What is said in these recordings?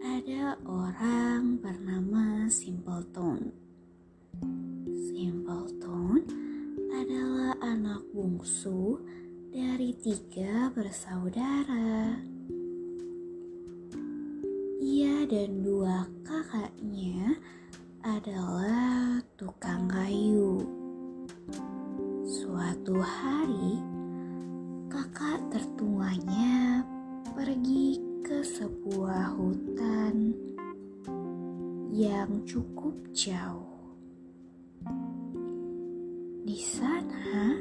Ada orang bernama Simpleton. Simpleton adalah anak bungsu dari tiga bersaudara. Ia dan dua kakaknya adalah tukang kayu. Suatu hari, sebuah hutan yang cukup jauh. Di sana,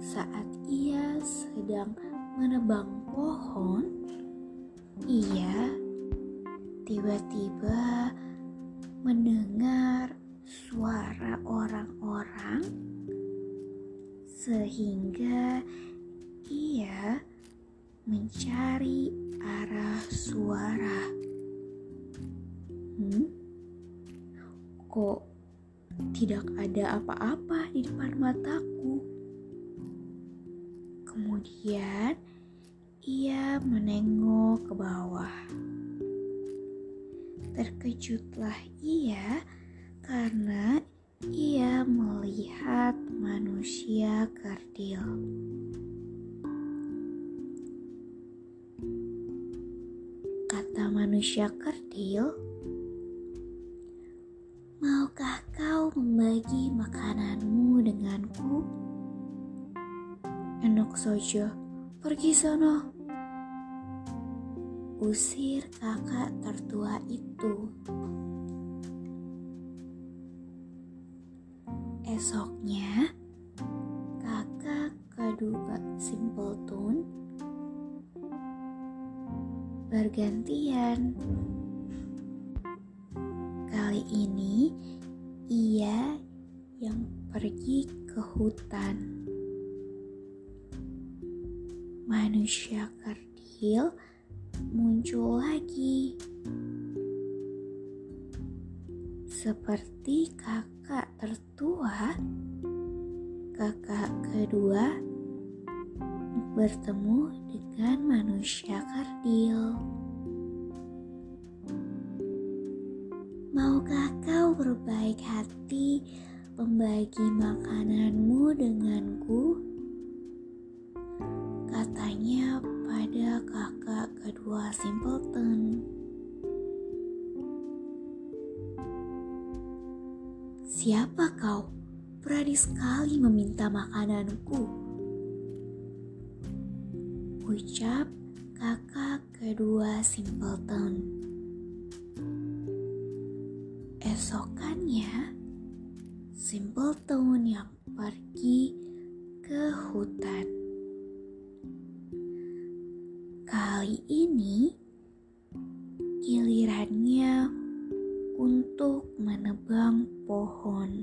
saat ia sedang menebang pohon, ia tiba-tiba mendengar suara orang-orang, sehingga ia mencari arah suara. Hmm? Kok tidak ada apa-apa di depan mataku? Kemudian ia menengok ke bawah. Terkejutlah ia karena ia melihat manusia kerdil. Kata manusia kerdil, Maukah kau membagi makananmu denganku? Enak saja, pergi sana. Usir kakak tertua itu. Esoknya, kakak kedua Simpleton bergantian. Kali ini ia yang pergi ke hutan. Manusia kerdil muncul lagi. Seperti kakak tertua, kakak kedua bertemu dengan manusia kerdil. Maukah kau berbaik hati membagi makananmu denganku? Katanya pada kakak kedua Simpleton. Siapa kau? Berani sekali meminta makananku. Ucap kakak kedua Simpleton. Esokannya, Simpleton yang pergi ke hutan. Kali ini, gilirannya untuk menebang pohon.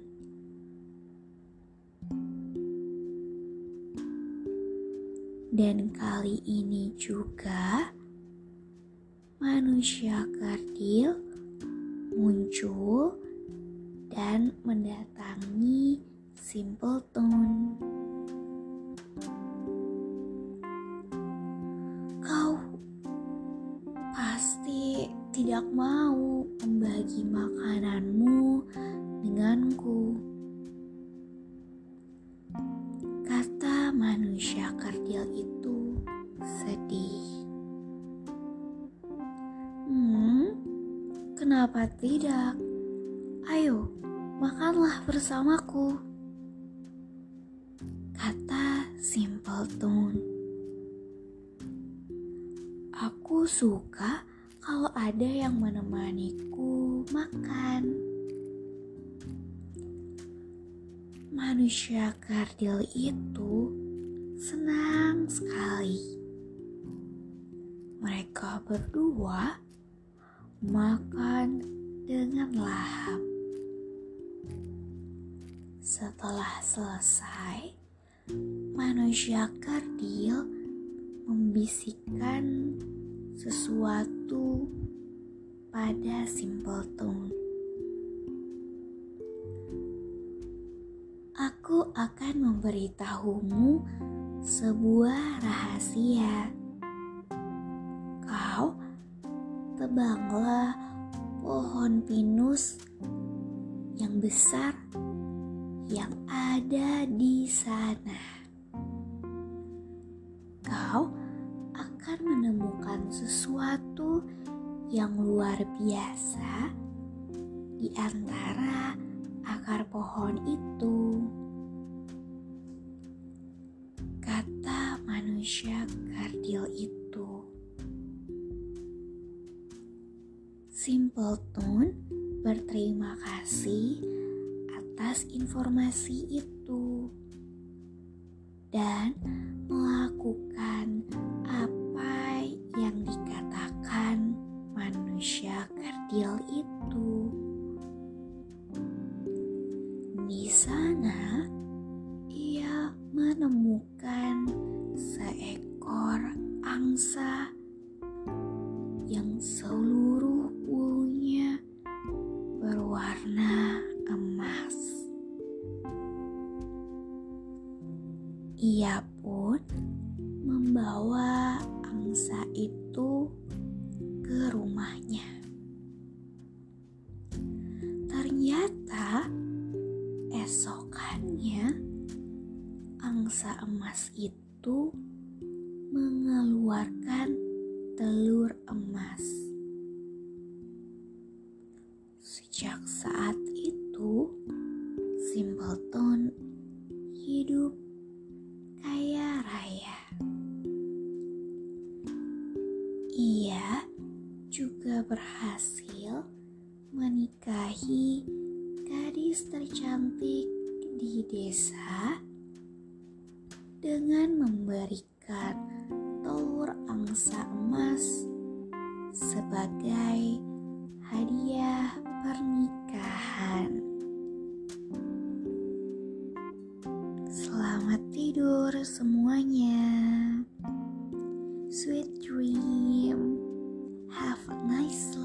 Dan kali ini juga, manusia kerdil muncul dan mendatangi Simpleton. Kau pasti tidak mau membagi makananmu denganku. Manusia kerdil itu sedih. Hmm, kenapa tidak? Ayo, makanlah bersamaku. Kata Simpleton. Aku suka kalau ada yang menemaniku makan. Manusia kardil itu senang sekali. Mereka berdua makan dengan lahap. Setelah selesai, manusia kardil membisikkan sesuatu pada Simpleton. Aku akan memberitahumu sebuah rahasia. Kau tebanglah pohon pinus yang besar yang ada di sana. Kau akan menemukan sesuatu yang luar biasa di antara akar pohon itu. Manusia kardil itu. Simpleton berterima kasih atas informasi itu dan melakukan apa yang dikatakan manusia kerdil itu. Ternyata esokannya angsa emas itu mengeluarkan telur emas. Sejak saat itu, gadis tercantik di desa dengan memberikan telur angsa emas sebagai hadiah pernikahan. Selamat tidur semuanya. Sweet dream. Have a nice sleep.